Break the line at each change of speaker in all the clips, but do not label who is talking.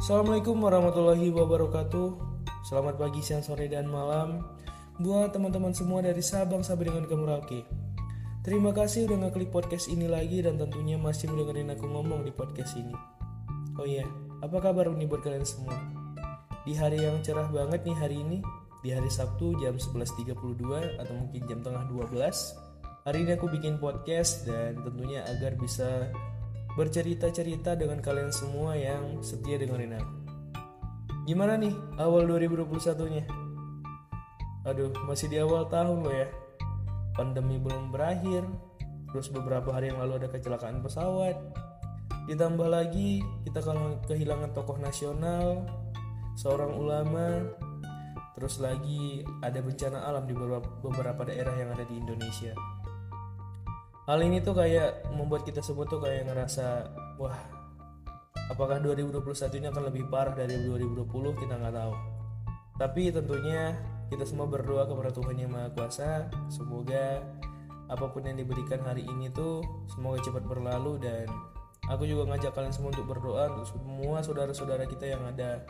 Assalamualaikum warahmatullahi wabarakatuh. Selamat pagi, siang, sore, dan malam Buat teman-teman semua dari Sabang sampai dengan ke Merauke Terima kasih udah ngeklik podcast ini lagi Dan tentunya masih mendengarin aku ngomong di podcast ini. Oh iya, apa kabar nih buat kalian semua? Di hari yang cerah banget nih hari ini Di hari Sabtu jam 11.32 Atau mungkin jam tengah 12 Hari ini aku bikin podcast Dan tentunya agar bisa bercerita-cerita dengan kalian semua yang setia dengerin aku. Gimana nih awal 2021-nya? Aduh, masih di awal tahun loh ya. Pandemi belum berakhir, terus beberapa hari yang lalu ada kecelakaan pesawat. Ditambah lagi kita kalau kehilangan tokoh nasional, seorang ulama, terus lagi ada bencana alam di beberapa daerah yang ada di Indonesia hal ini tuh kayak membuat kita semua tuh kayak ngerasa wah apakah 2021 ini akan lebih parah dari 2020 kita nggak tahu. Tapi tentunya kita semua berdoa kepada Tuhan yang Maha Kuasa semoga apa pun yang diberikan hari ini tuh semoga cepat berlalu dan aku juga ngajak kalian semua untuk berdoa untuk semua saudara-saudara kita yang ada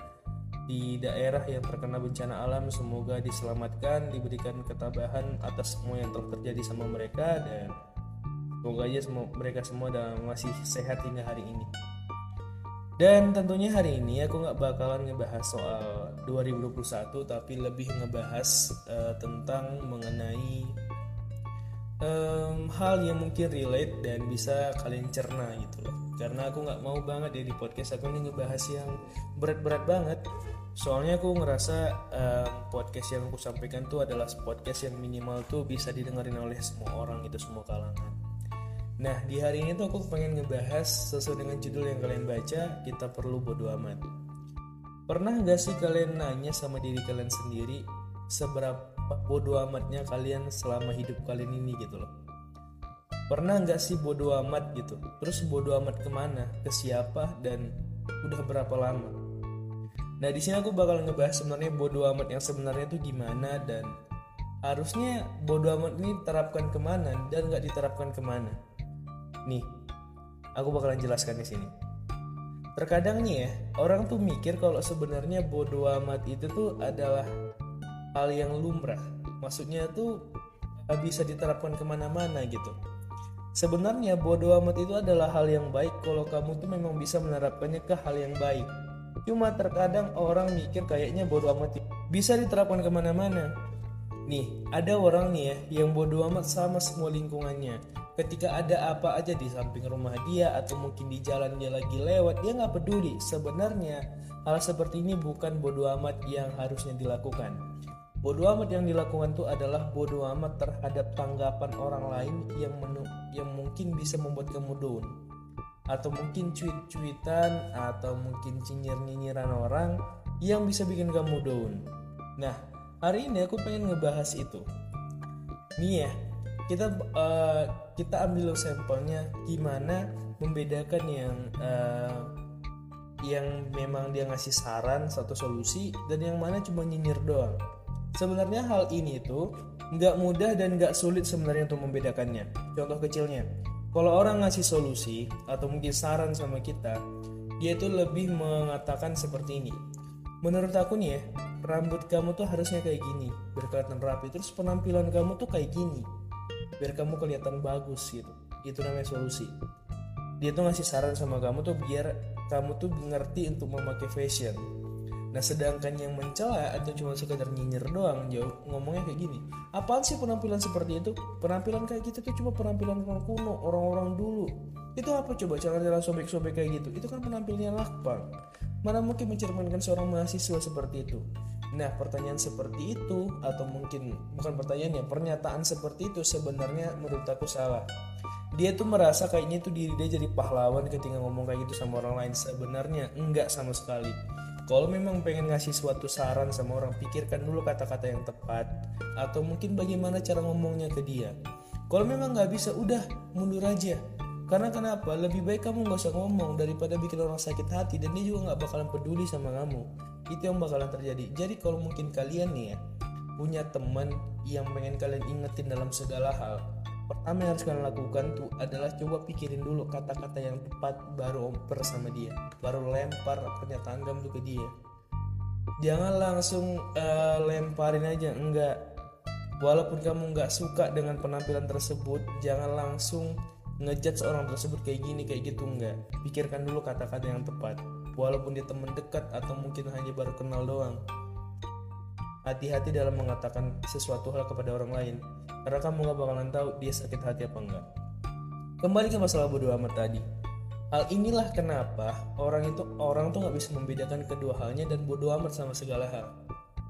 di daerah yang terkena bencana alam semoga diselamatkan diberikan ketabahan atas semua yang telah terjadi sama mereka dan Semoga aja semua, mereka semua dalam masih sehat hingga hari ini. Dan tentunya hari ini aku nggak bakalan ngebahas soal 2021 tapi lebih ngebahas uh, tentang mengenai um, hal yang mungkin relate dan bisa kalian cerna gitu loh. Karena aku nggak mau banget ya di podcast aku ini ngebahas yang berat-berat banget. Soalnya aku ngerasa um, podcast yang aku sampaikan tuh adalah podcast yang minimal tuh bisa didengarin oleh semua orang itu semua kalangan. Nah, di hari ini tuh aku pengen ngebahas sesuai dengan judul yang kalian baca, kita perlu bodo amat. Pernah gak sih kalian nanya sama diri kalian sendiri, seberapa bodo amatnya kalian selama hidup kalian ini gitu loh? Pernah gak sih bodo amat gitu? Terus bodo amat ke mana? Ke siapa? Dan udah berapa lama? Nah, di sini aku bakal ngebahas sebenarnya bodo amat yang sebenarnya tuh gimana dan harusnya bodo amat ini terapkan ke mana dan gak diterapkan ke mana Nih, aku bakalan jelaskan di sini. Terkadang nih ya, orang tuh mikir kalau sebenarnya bodoh amat itu tuh adalah hal yang lumrah. Maksudnya tuh bisa diterapkan ke mana-mana gitu. Sebenarnya bodoh amat itu adalah hal yang baik kalau kamu tuh memang bisa menerapkannya ke hal yang baik. Cuma terkadang orang mikir kayaknya bodoh amat bisa diterapkan ke mana-mana. Nih, ada orang nih ya yang bodoh amat sama semua lingkungannya ketika ada apa aja di samping rumah dia atau mungkin di jalan dia lagi lewat dia nggak peduli. Sebenarnya hal seperti ini bukan bodoh amat yang harusnya dilakukan. Bodoh amat yang dilakukan itu adalah bodoh amat terhadap tanggapan orang lain yang menu, yang mungkin bisa membuat kamu down. Atau mungkin cuit-cuitan atau mungkin cinyir-nyinyiran orang yang bisa bikin kamu down. Nah hari ini aku pengen ngebahas itu. Nih ya kita uh, kita ambil sampelnya gimana membedakan yang uh, yang memang dia ngasih saran satu solusi dan yang mana cuma nyinyir doang. Sebenarnya hal ini tuh nggak mudah dan nggak sulit sebenarnya untuk membedakannya. Contoh kecilnya kalau orang ngasih solusi atau mungkin saran sama kita dia itu lebih mengatakan seperti ini menurut aku nih ya rambut kamu tuh harusnya kayak gini berkelihatan rapi terus penampilan kamu tuh kayak gini biar kamu kelihatan bagus gitu. Itu namanya solusi. Dia tuh ngasih saran sama kamu tuh biar kamu tuh ngerti untuk memakai fashion Nah sedangkan yang mencela atau cuma sekedar nyinyir doang jauh ngomongnya kayak gini Apaan sih penampilan seperti itu? Penampilan kayak gitu tuh cuma penampilan orang kuno, orang-orang dulu. Itu apa coba cara-cara sobek-sobek kayak gitu? Itu kan penampilannya lakpang Mana mungkin mencerminkan seorang mahasiswa seperti itu Nah, pertanyaan seperti itu atau mungkin bukan pertanyaannya, pernyataan seperti itu sebenarnya menurut aku salah. Dia tuh merasa kayaknya itu diri dia jadi pahlawan ketika ngomong kayak gitu sama orang lain. Sebenarnya enggak sama sekali. Kalau memang pengen ngasih suatu saran sama orang, pikirkan dulu kata-kata yang tepat atau mungkin bagaimana cara ngomongnya ke dia. Kalau memang nggak bisa, udah mundur aja. Karena kenapa? Lebih baik kamu nggak usah ngomong daripada bikin orang sakit hati dan dia juga nggak bakalan peduli sama kamu. Itu yang bakalan terjadi. Jadi kalau mungkin kalian nih ya punya teman yang pengen kalian ingetin dalam segala hal pertama yang harus kalian lakukan tuh adalah coba pikirin dulu kata-kata yang tepat baru oper sama dia. Baru lempar pernyataan kamu ke dia. Jangan langsung uh, lemparin aja enggak. Walaupun kamu nggak suka dengan penampilan tersebut jangan langsung ngejudge seorang tersebut kayak gini kayak gitu enggak pikirkan dulu kata-kata yang tepat. Walaupun dia teman dekat atau mungkin hanya baru kenal doang. Hati-hati dalam mengatakan sesuatu hal kepada orang lain. Karena kamu gak bakalan tahu dia sakit hati apa enggak kembali ke masalah bodoh amat tadi. Hal inilah kenapa orang itu orang tuh nggak bisa membedakan kedua halnya dan bodoh amat sama segala hal.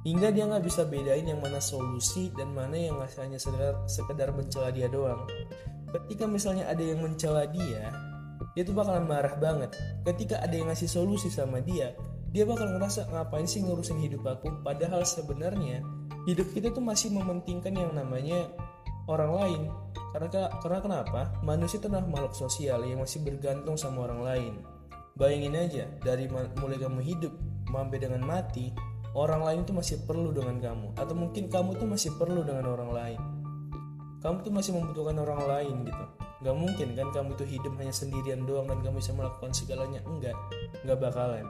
Hingga dia nggak bisa bedain yang mana solusi dan mana yang hanya sekedar, sekedar mencela dia doang ketika misalnya ada yang mencela dia dia tuh bakalan marah banget. Ketika ada yang ngasih solusi sama dia dia bakal ngerasa ngapain sih ngurusin hidup aku? Padahal sebenarnya hidup kita tuh masih mementingkan yang namanya orang lain. Karena karena kenapa? Manusia itu adalah makhluk sosial yang masih bergantung sama orang lain. Bayangin aja dari mulai kamu hidup sampai dengan mati orang lain itu masih perlu dengan kamu. Atau mungkin kamu tuh masih perlu dengan orang lain kamu tuh masih membutuhkan orang lain gitu Gak mungkin kan kamu tuh hidup hanya sendirian doang dan kamu bisa melakukan segalanya enggak nggak bakalan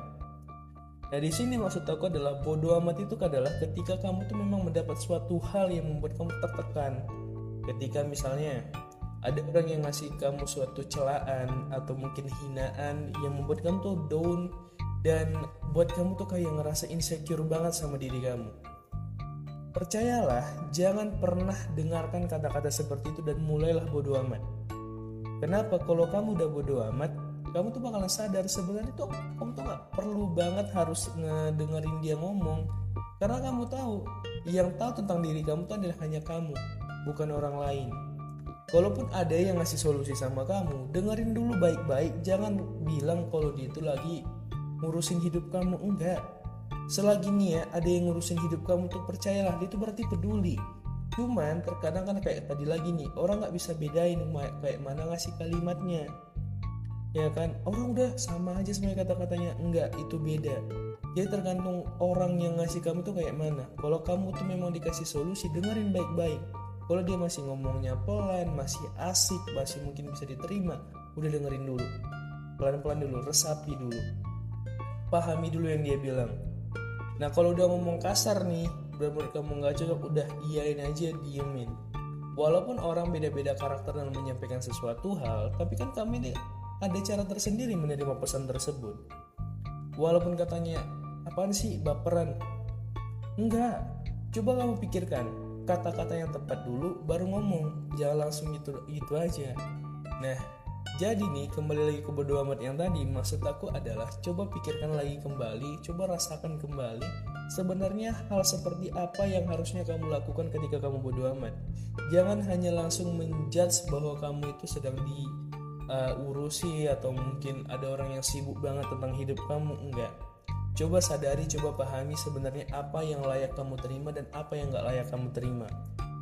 Nah di sini maksud aku adalah bodoh amat itu adalah ketika kamu tuh memang mendapat suatu hal yang membuat kamu tertekan. Ketika misalnya ada orang yang ngasih kamu suatu celaan atau mungkin hinaan yang membuat kamu tuh down dan buat kamu tuh kayak ngerasa insecure banget sama diri kamu. Percayalah, jangan pernah dengarkan kata-kata seperti itu dan mulailah bodoh amat. Kenapa? Kalau kamu udah bodoh amat, kamu tuh bakalan sadar sebenarnya tuh kamu tuh gak perlu banget harus ngedengerin dia ngomong. Karena kamu tahu, yang tahu tentang diri kamu tuh adalah hanya kamu, bukan orang lain. Kalaupun ada yang ngasih solusi sama kamu, dengerin dulu baik-baik. Jangan bilang kalau dia itu lagi ngurusin hidup kamu. Enggak, selagi nih ya ada yang ngurusin hidup kamu tuh percayalah dia itu berarti peduli. Cuman terkadang kan kayak tadi lagi nih orang nggak bisa bedain kayak mana ngasih kalimatnya. Ya kan? Orang udah sama aja semuanya kata-katanya enggak itu beda. Jadi tergantung orang yang ngasih kamu tuh kayak mana. Kalau kamu tuh memang dikasih solusi dengerin baik-baik. Kalau dia masih ngomongnya pelan masih asik masih mungkin bisa diterima udah dengerin dulu. Pelan-pelan dulu resapi dulu. Pahami dulu yang dia bilang Nah kalau udah ngomong kasar nih, benar-benar kamu nggak cocok, udah iyain aja, diemin. Walaupun orang beda-beda karakter dalam menyampaikan sesuatu hal, tapi kan kami ini ada cara tersendiri menerima pesan tersebut. Walaupun katanya, apaan sih baperan? Enggak, coba kamu pikirkan, kata-kata yang tepat dulu baru ngomong, jangan langsung gitu, gitu aja. Nah, jadi nih kembali lagi ke bodo amat yang tadi maksud aku adalah coba pikirkan lagi kembali, coba rasakan kembali sebenarnya hal seperti apa yang harusnya kamu lakukan ketika kamu bodo amat. Jangan hanya langsung menjudge bahwa kamu itu sedang diurusi uh, atau mungkin ada orang yang sibuk banget tentang hidup kamu enggak. Coba sadari, coba pahami sebenarnya apa yang layak kamu terima dan apa yang nggak layak kamu terima.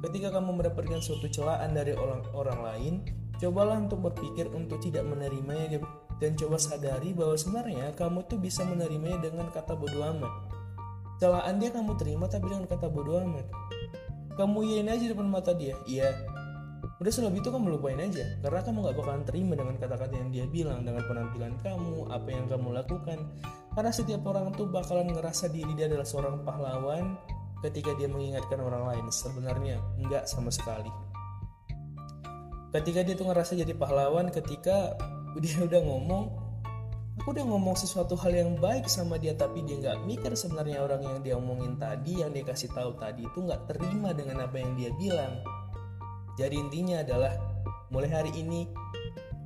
Ketika kamu mendapatkan suatu celaan dari orang orang lain, Cobalah untuk berpikir untuk tidak menerimanya dan coba sadari bahwa sebenarnya kamu tuh bisa menerimanya dengan kata bodoh amat. Celaan dia kamu terima tapi dengan kata bodoh amat. Kamu iyain aja depan mata dia, iya. Udah selebih itu kamu lupain aja, karena kamu gak bakalan terima dengan kata-kata yang dia bilang, dengan penampilan kamu, apa yang kamu lakukan. Karena setiap orang tuh bakalan ngerasa diri dia adalah seorang pahlawan ketika dia mengingatkan orang lain. Sebenarnya enggak sama sekali ketika dia tuh ngerasa jadi pahlawan ketika dia udah ngomong aku udah ngomong sesuatu hal yang baik sama dia tapi dia nggak mikir sebenarnya orang yang dia omongin tadi yang dia kasih tahu tadi itu nggak terima dengan apa yang dia bilang. Jadi intinya adalah mulai hari ini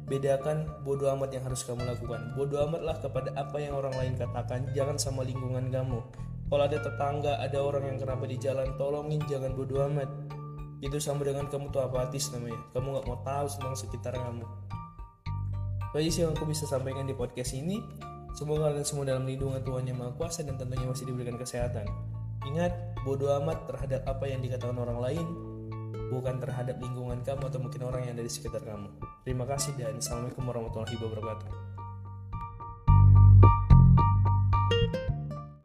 bedakan bodoh amat yang harus kamu lakukan. Bodoh amatlah kepada apa yang orang lain katakan jangan sama lingkungan kamu. Kalau ada tetangga ada orang yang kenapa di jalan tolongin jangan bodoh amat itu sama dengan kamu tuh apatis namanya? Kamu nggak mau tahu tentang sekitar kamu. Sih yang aku bisa sampaikan di podcast ini semoga kalian semua dalam lindungan Tuhan yang Maha Kuasa dan tentunya masih diberikan kesehatan. Ingat bodoh amat terhadap apa yang dikatakan orang lain bukan terhadap lingkungan kamu atau mungkin orang yang ada di sekitar kamu. Terima kasih dan assalamualaikum warahmatullahi wabarakatuh